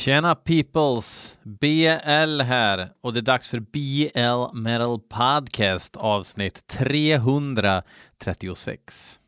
Tjena peoples! BL här och det är dags för BL Metal Podcast avsnitt 336.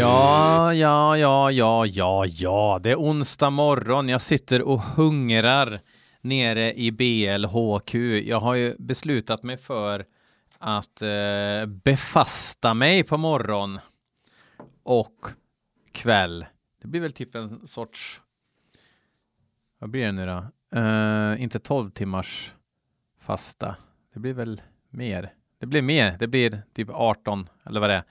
Ja, ja, ja, ja, ja, ja, det är onsdag morgon. Jag sitter och hungrar nere i BLHQ. Jag har ju beslutat mig för att eh, befasta mig på morgon och kväll. Det blir väl typ en sorts, vad blir det nu då? Eh, inte 12 timmars fasta. Det blir väl mer. Det blir mer, det blir typ 18 eller vad det är.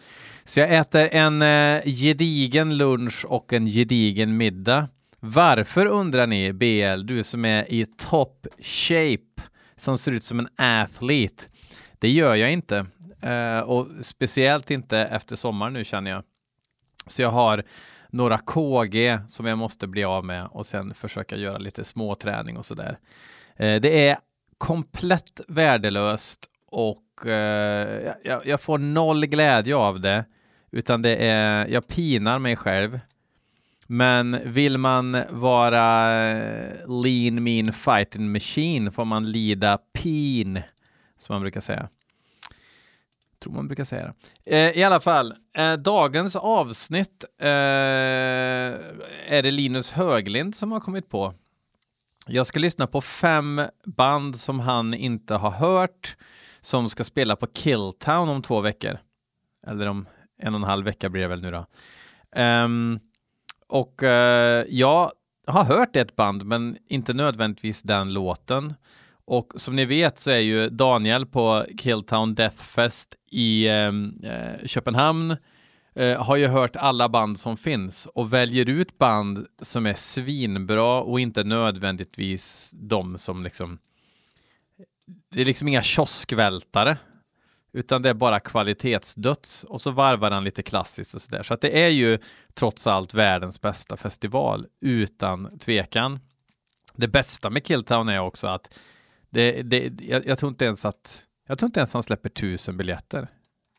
Så jag äter en eh, gedigen lunch och en gedigen middag. Varför undrar ni BL, du som är i top shape, som ser ut som en athlete? Det gör jag inte. Eh, och speciellt inte efter sommaren nu känner jag. Så jag har några KG som jag måste bli av med och sen försöka göra lite småträning och sådär. Eh, det är komplett värdelöst och eh, jag, jag, får noll glädje av det, utan det är, jag pinar mig själv. Men vill man vara eh, lean, mean, fighting machine får man lida pin, som man brukar säga. Tror man brukar säga det. Eh, I alla fall, eh, dagens avsnitt eh, är det Linus Höglind som har kommit på. Jag ska lyssna på fem band som han inte har hört som ska spela på Killtown om två veckor. Eller om en och en halv vecka blir det väl nu då. Um, och uh, jag har hört ett band, men inte nödvändigtvis den låten. Och som ni vet så är ju Daniel på Killtown Deathfest i um, uh, Köpenhamn uh, har ju hört alla band som finns och väljer ut band som är svinbra och inte nödvändigtvis de som liksom det är liksom inga kioskvältare, utan det är bara kvalitetsdöds och så varvar han lite klassiskt och sådär. Så att det är ju trots allt världens bästa festival utan tvekan. Det bästa med Killtown är också att det, det, jag, jag tror inte ens att jag tror inte ens han släpper tusen biljetter.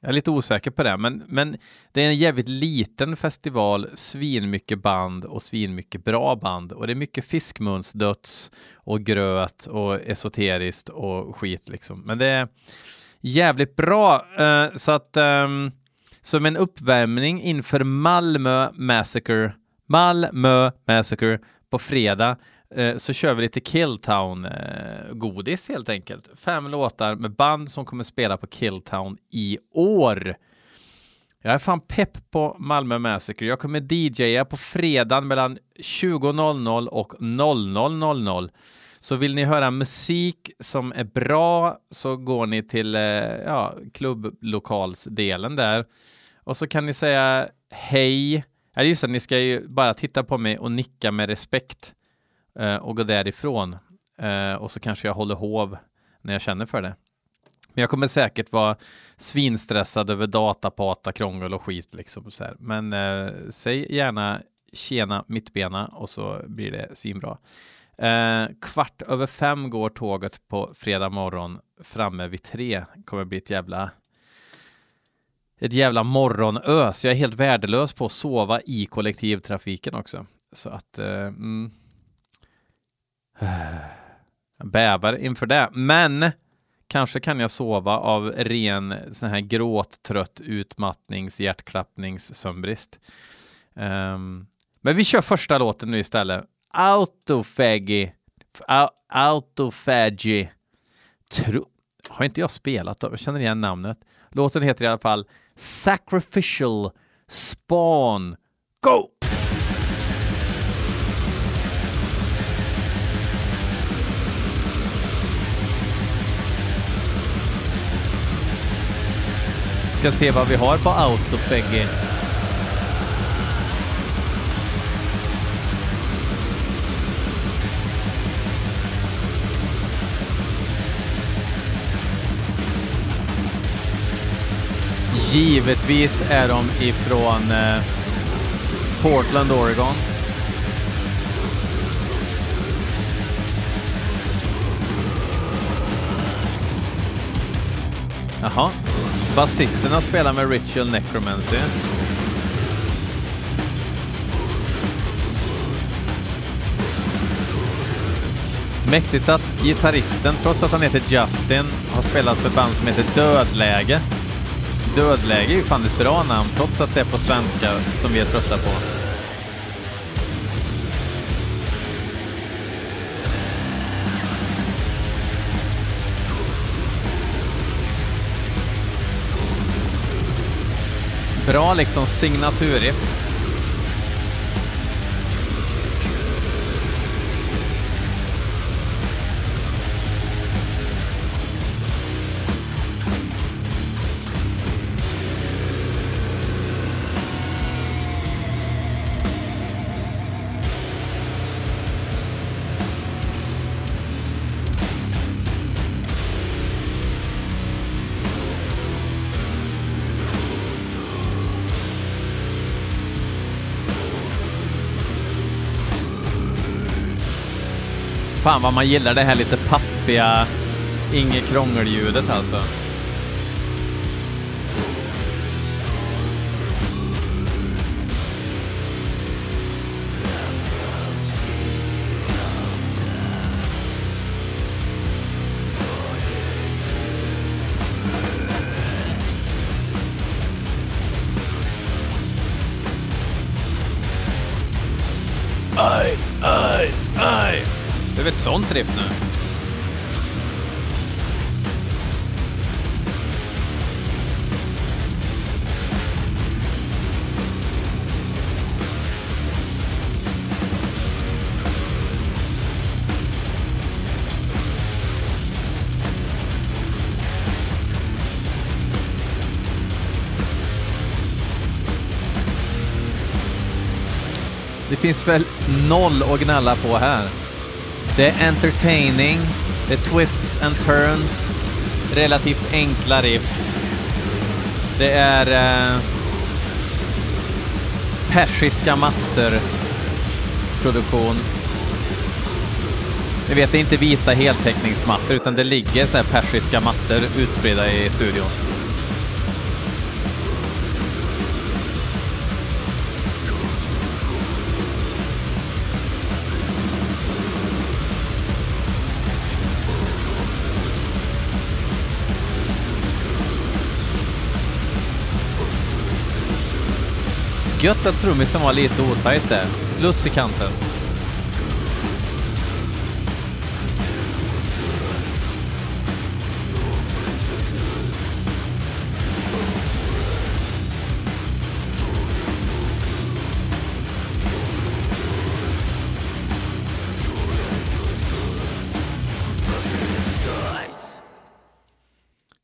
Jag är lite osäker på det, men, men det är en jävligt liten festival, svinmycket band och svinmycket bra band. Och det är mycket fiskmunsdöds och gröt och esoteriskt och skit liksom. Men det är jävligt bra. Uh, så att um, som en uppvärmning inför Malmö Massacre, Malmö Massacre på fredag Eh, så kör vi lite Killtown-godis eh, helt enkelt. Fem låtar med band som kommer spela på Killtown i år. Jag är fan pepp på Malmö Massacre. Jag kommer DJa på fredagen mellan 20.00 och 00.00. Så vill ni höra musik som är bra så går ni till eh, ja, klubblokalsdelen där. Och så kan ni säga hej. Ja, just det, ni ska ju bara titta på mig och nicka med respekt Eh, och gå därifrån. Eh, och så kanske jag håller hov när jag känner för det. Men jag kommer säkert vara svinstressad över datapata, krångel och skit liksom. Så här. Men eh, säg gärna tjena mittbena och så blir det svinbra. Eh, kvart över fem går tåget på fredag morgon framme vid tre. kommer bli ett jävla ett jävla morgonös. Jag är helt värdelös på att sova i kollektivtrafiken också. Så att eh, mm, bävar inför det. Men kanske kan jag sova av ren sån här gråttrött utmattnings, hjärtklappnings, sömnbrist. Um, ehm, men vi kör första låten nu istället. Autofaggy. Autofaggy. Tro... Har inte jag spelat då? Jag känner igen namnet. Låten heter i alla fall Sacrificial Spawn. Go! Ska se vad vi har på autopeggy. Givetvis är de ifrån eh, Portland, Oregon. Jaha. Basisterna spelar med Ritual Necromancy. Mäktigt att gitarristen, trots att han heter Justin, har spelat med band som heter Dödläge. Dödläge är ju fan ett bra namn, trots att det är på svenska som vi är trötta på. Bra liksom signaturriff. Fan vad man gillar det här lite pappiga, inget krångel-ljudet alltså. Ett sånt riff nu? Det finns väl noll att gnälla på här. Det är entertaining, det är twists and turns, relativt enkla riff. Det är eh, persiska mattor produktion. Ni vet, det är inte vita heltäckningsmattor utan det ligger så här persiska mattor utspridda i studion. Gött att trummisen var lite otajt där. Plus i kanten.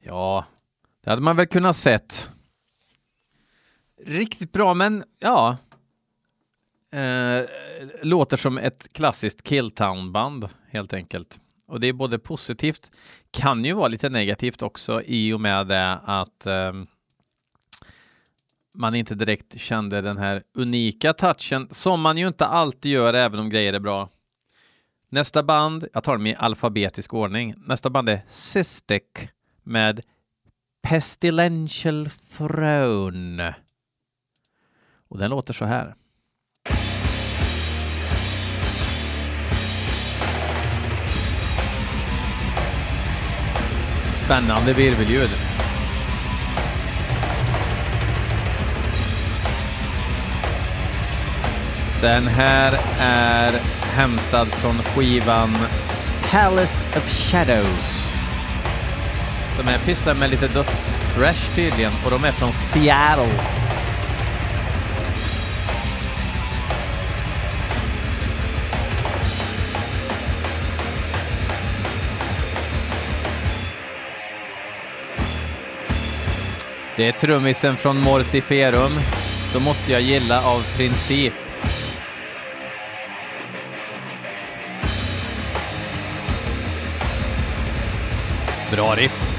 Ja, det hade man väl kunnat sett. Riktigt bra, men ja. Eh, låter som ett klassiskt Killtown-band, helt enkelt. Och det är både positivt, kan ju vara lite negativt också i och med det att eh, man inte direkt kände den här unika touchen som man ju inte alltid gör även om grejer är bra. Nästa band, jag tar dem i alfabetisk ordning. Nästa band är Cystic med Pestilential Throne. Och den låter så här. Spännande virvelljud. Den här är hämtad från skivan Palace of Shadows. De här pysslar med lite döds-thrash tydligen och de är från Seattle. Det är trummisen från Mortiferum. Då måste jag gilla av princip. Bra riff.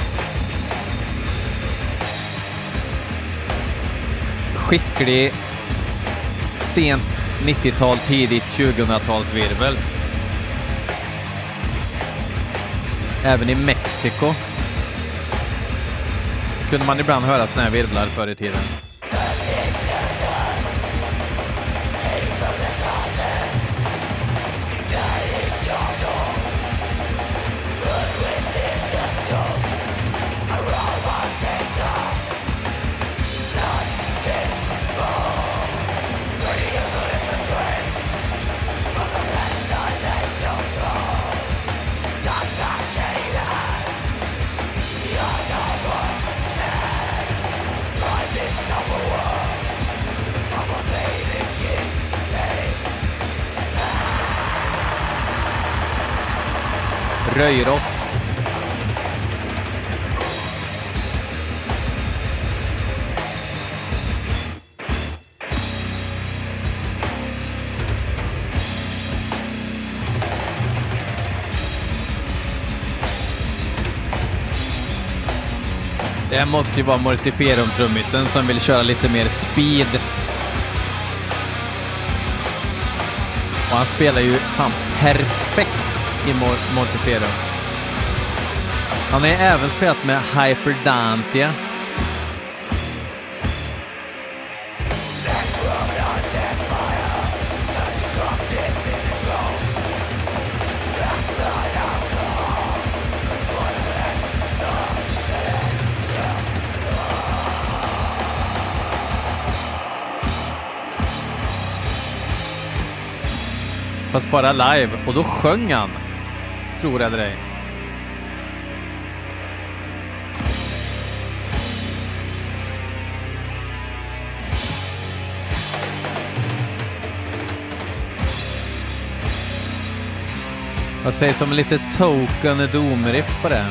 skicklig sent 90-tal, tidigt 2000-talsvirvel. Även i Mexiko kunde man ibland höra såna här virvlar förr i tiden. Röjrott. Det måste ju vara Mortiferum-trummisen som vill köra lite mer speed. Och han spelar ju fan perfekt i Montefiore. Han har även spelat med Hyperdantia. Fast bara live, och då sjöng han. Tror eller ej. Vad sägs om lite token doom-riff på det?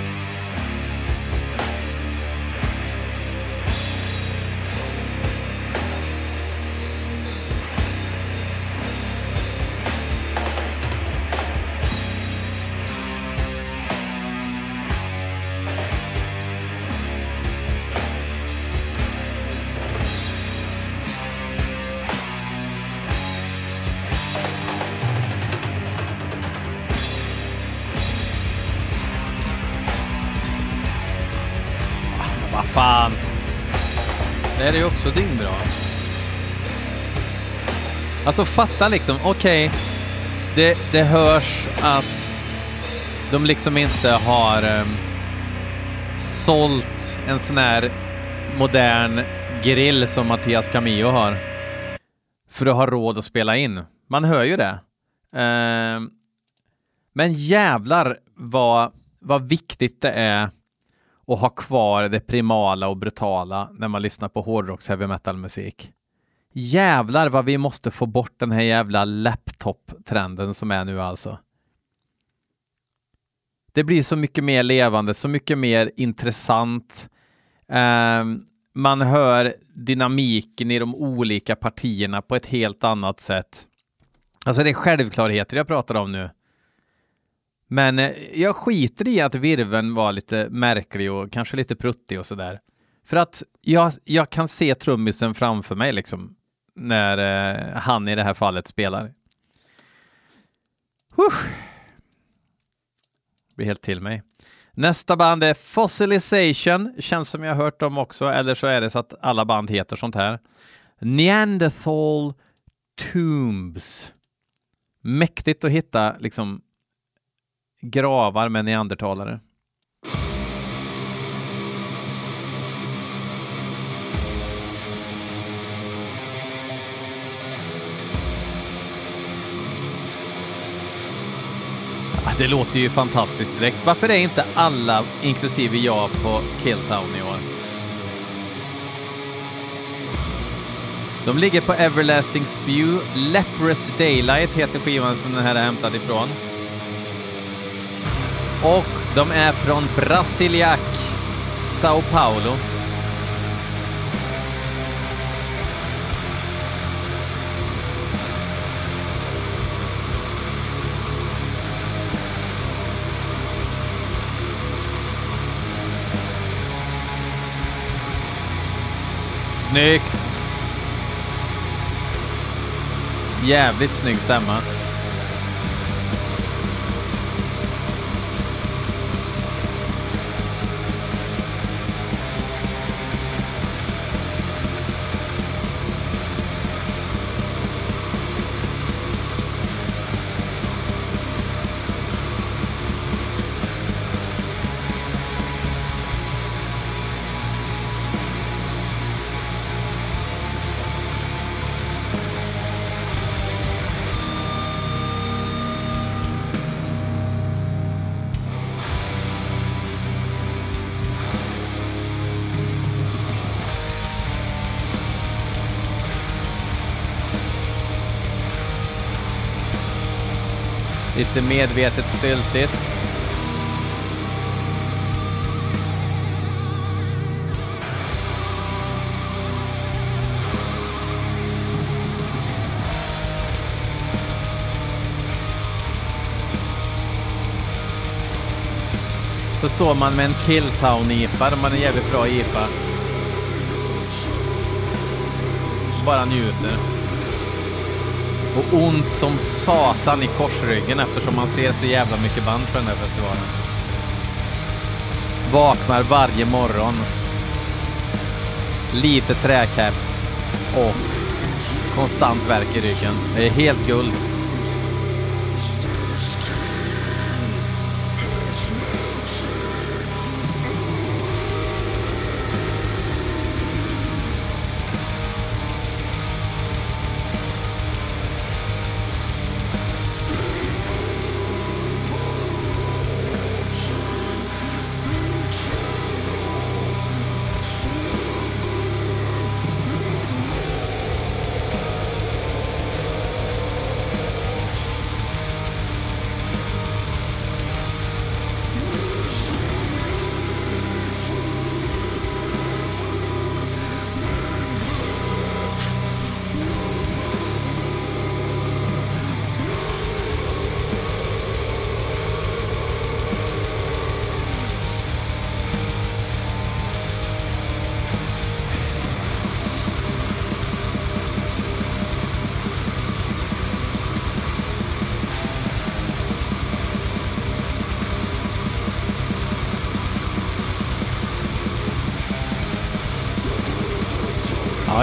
Alltså fatta liksom, okej. Okay, det, det hörs att de liksom inte har um, sålt en sån här modern grill som Mattias Camillo har. För att ha råd att spela in. Man hör ju det. Uh, men jävlar vad, vad viktigt det är att ha kvar det primala och brutala när man lyssnar på hårdrocks heavy metal musik. Jävlar vad vi måste få bort den här jävla laptop-trenden som är nu alltså. Det blir så mycket mer levande, så mycket mer intressant. Um, man hör dynamiken i de olika partierna på ett helt annat sätt. Alltså det är självklarheter jag pratar om nu. Men eh, jag skiter i att virven var lite märklig och kanske lite pruttig och sådär. För att jag, jag kan se trummisen framför mig liksom när eh, han i det här fallet spelar. Huh. Blir helt till mig. Nästa band är Fossilization, känns som jag har hört dem också, eller så är det så att alla band heter sånt här. Neanderthal Tombs. Mäktigt att hitta liksom gravar med neandertalare. Det låter ju fantastiskt direkt. Varför är inte alla, inklusive jag, på Killtown i år? De ligger på Everlasting Spew. Leprous Daylight heter skivan som den här är hämtad ifrån. Och de är från Brasiliac, Sao Paulo. Snyggt! Jävligt snygg stämma. Lite medvetet styltigt. Så står man med en Killtown-IPA, de har en jävligt bra IPA. Bara njuter. Och ont som satan i korsryggen eftersom man ser så jävla mycket band på den här festivalen. Vaknar varje morgon. Lite träcaps och konstant värk i ryggen. Det är helt guld.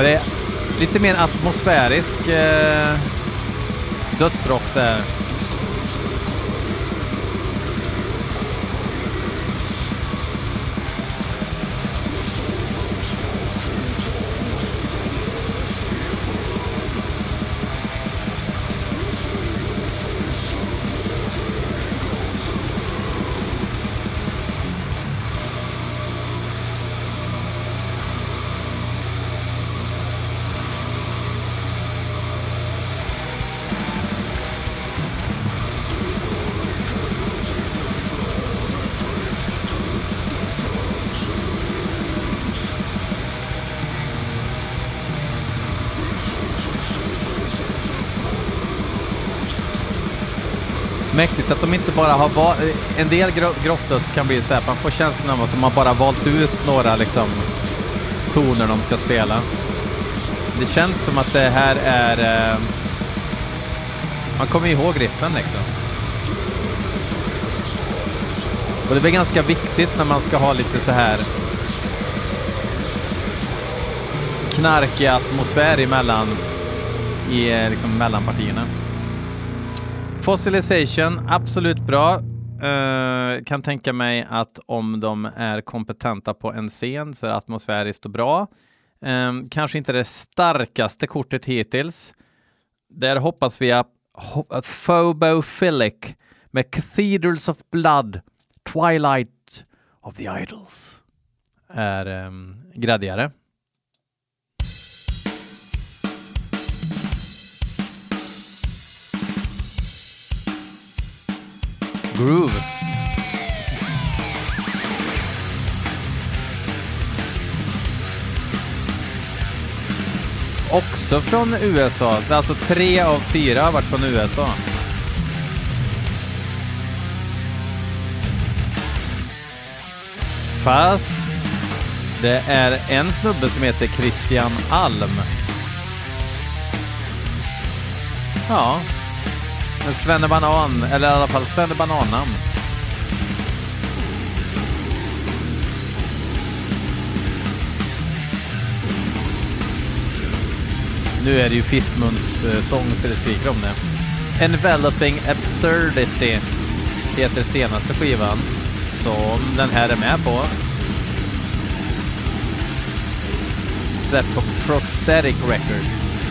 Det är lite mer atmosfärisk eh, dödsrock där. Bara har valt... En del grottdöds kan bli så här, man får känslan av att de har bara valt ut några liksom toner de ska spela. Det känns som att det här är... Eh, man kommer ihåg riffen liksom. Och det blir ganska viktigt när man ska ha lite så här knarkig atmosfär emellan i eh, liksom mellanpartierna. Fossilization, absolut bra. Uh, kan tänka mig att om de är kompetenta på en scen så är det atmosfäriskt och bra. Um, kanske inte det starkaste kortet hittills. Där hoppas vi att Phobophilic med Cathedrals of Blood, Twilight of the Idols är ehm, um, graddigare. Groove. Också från USA. Alltså tre av fyra har varit från USA. Fast det är en snubbe som heter Christian Alm Ja. En Svennebanan, eller i alla fall Svennebanannamn. Nu är det ju fiskmuns eh, sång så det skriker om det. Enveloping Absurdity heter senaste skivan som den här är med på. Släppt på Prosthetic Records.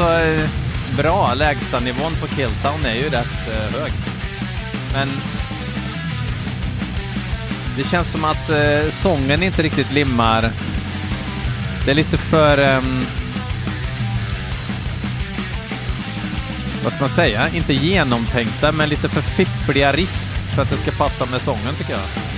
Alltså eh, bra. Lägstanivån på Killtown är ju rätt eh, hög. Men det känns som att eh, sången inte riktigt limmar. Det är lite för... Eh, vad ska man säga? Inte genomtänkta, men lite för fippliga riff för att det ska passa med sången tycker jag.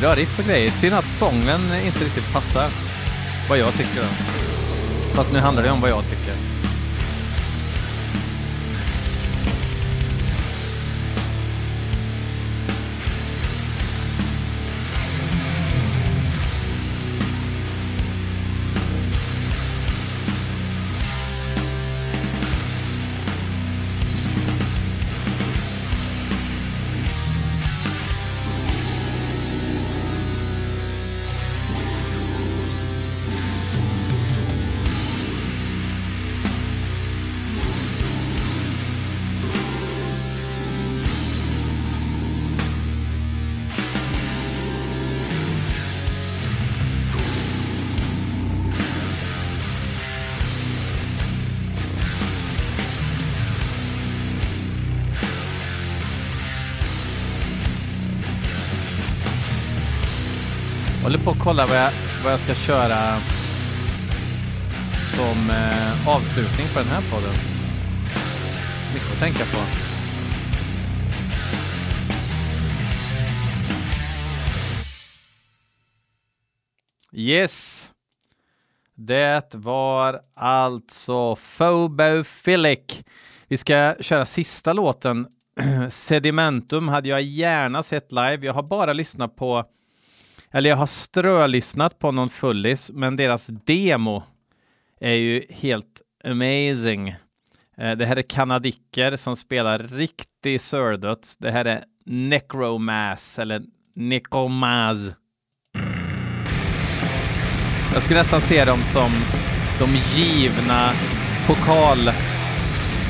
Svinbra riff och grejer. Synd att sången inte riktigt passar vad jag tycker. Fast nu handlar det om vad jag tycker. Kolla vad jag, vad jag ska köra som eh, avslutning på den här podden. Mycket att tänka på. Yes. Det var alltså Phobophilic. Vi ska köra sista låten. Sedimentum hade jag gärna sett live. Jag har bara lyssnat på eller jag har strölyssnat på någon fullis, men deras demo är ju helt amazing. Eh, det här är kanadicker som spelar riktig sördöds. Det här är Necromass, eller Necromaz. Jag skulle nästan se dem som de givna pokal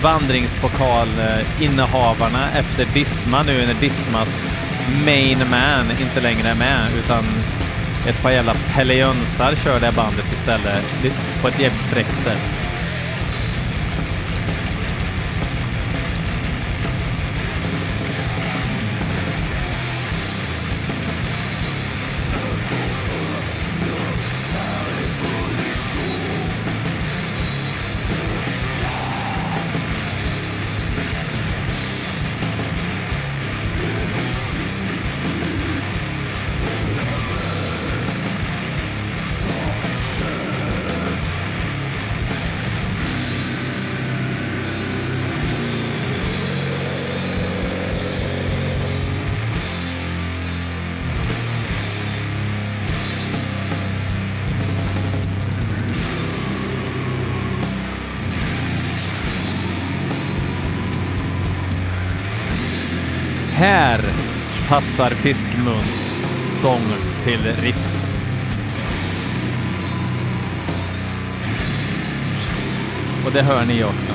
vandringspokal-innehavarna eh, efter Disma nu när Dismas main man inte längre är med utan ett par jävla pellejönsar kör det bandet istället på ett jävligt fräckt sätt. Här passar Fiskmuns sång till riff. Och det hör ni också.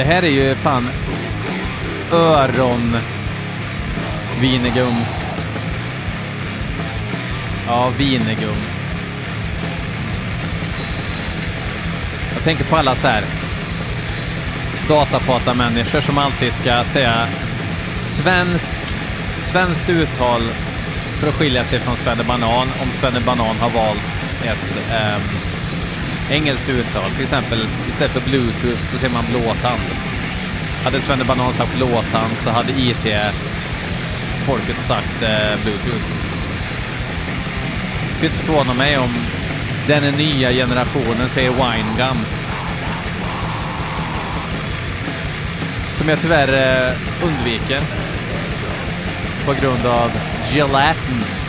Det här är ju fan öron vinegum. Ja, vinegum. Jag tänker på alla så här datapatamänniskor som alltid ska säga svensk, svenskt uttal för att skilja sig från Svenne Banan om Svenne Banan har valt ett eh, engelskt uttal. Till exempel istället för bluetooth så säger man blåtand. Hade Svenne Banan sagt blåtand så hade IT-folket sagt eh, bluetooth. Det skulle inte förvåna mig om den nya generationen säger wine guns. Som jag tyvärr eh, undviker. På grund av gelatin.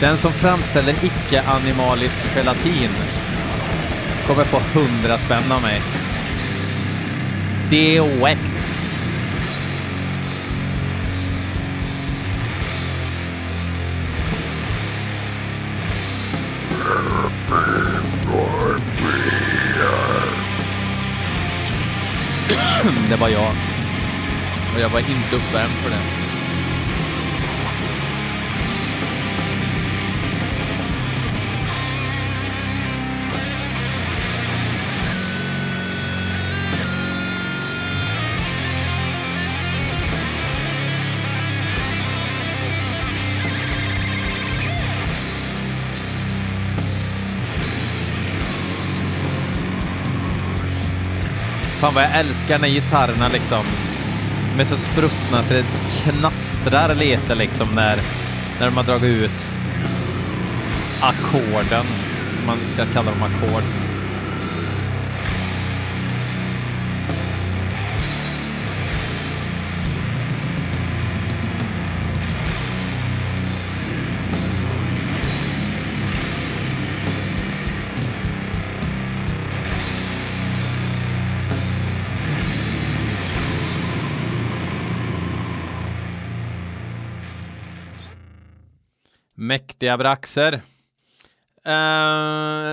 Den som framställer icke-animaliskt gelatin kommer få 100 spänn av mig. Det är oäkt. Det var jag. Och jag var inte uppvärmd för det. Fan vad jag älskar när gitarrerna liksom med så spruckna så det knastrar lite liksom när, när de har dragit ut ackorden. Man ska kalla dem ackord. Mäktiga braxer. Uh,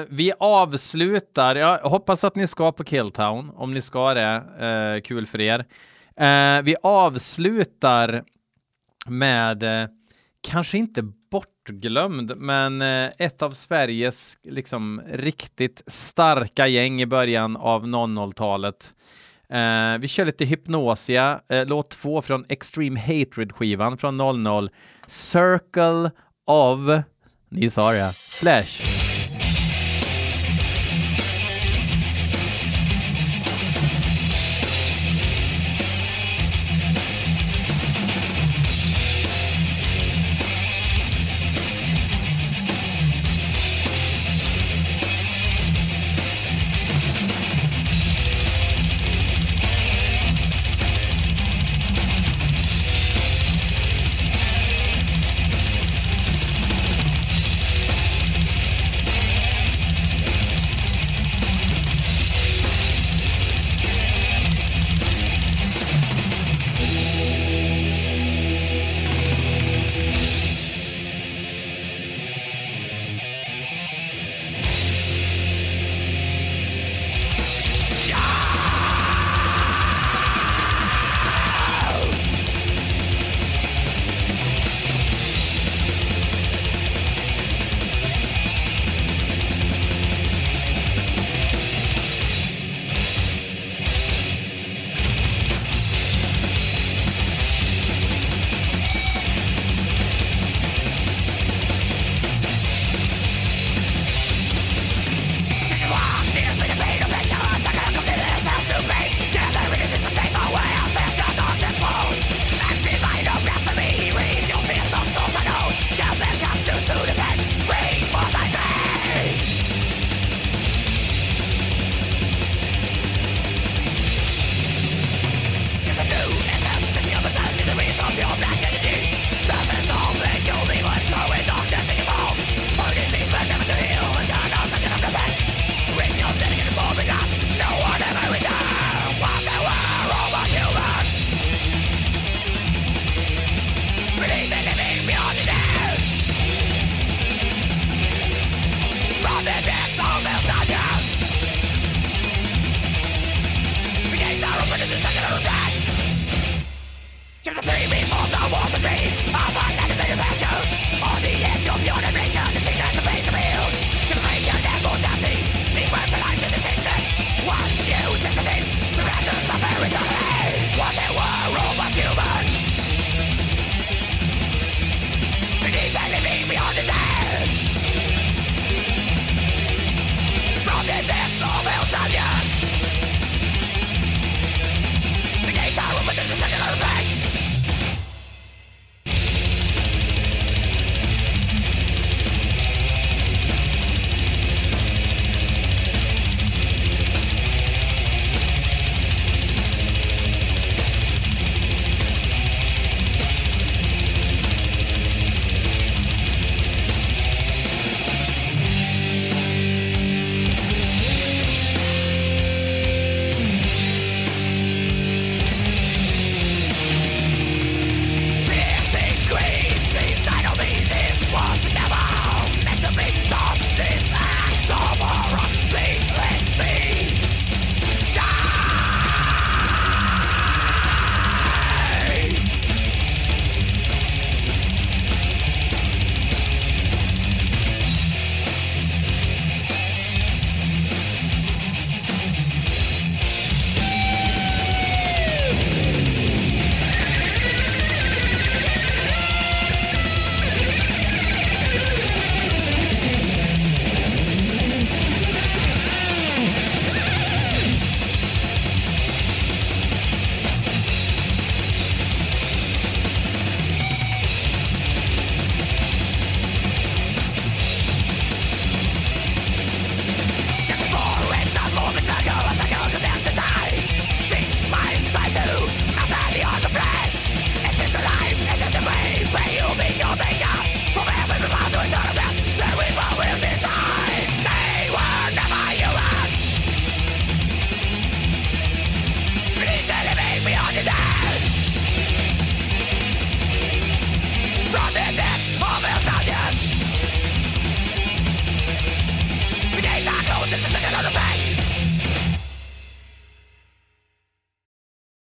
vi avslutar, jag hoppas att ni ska på Killtown, om ni ska det, uh, kul för er. Uh, vi avslutar med, kanske inte bortglömd, men ett av Sveriges liksom riktigt starka gäng i början av 00-talet. Vi kör lite Hypnosia, låt två från Extreme Hatred-skivan från 00, Circle av... ni sa det, Flash.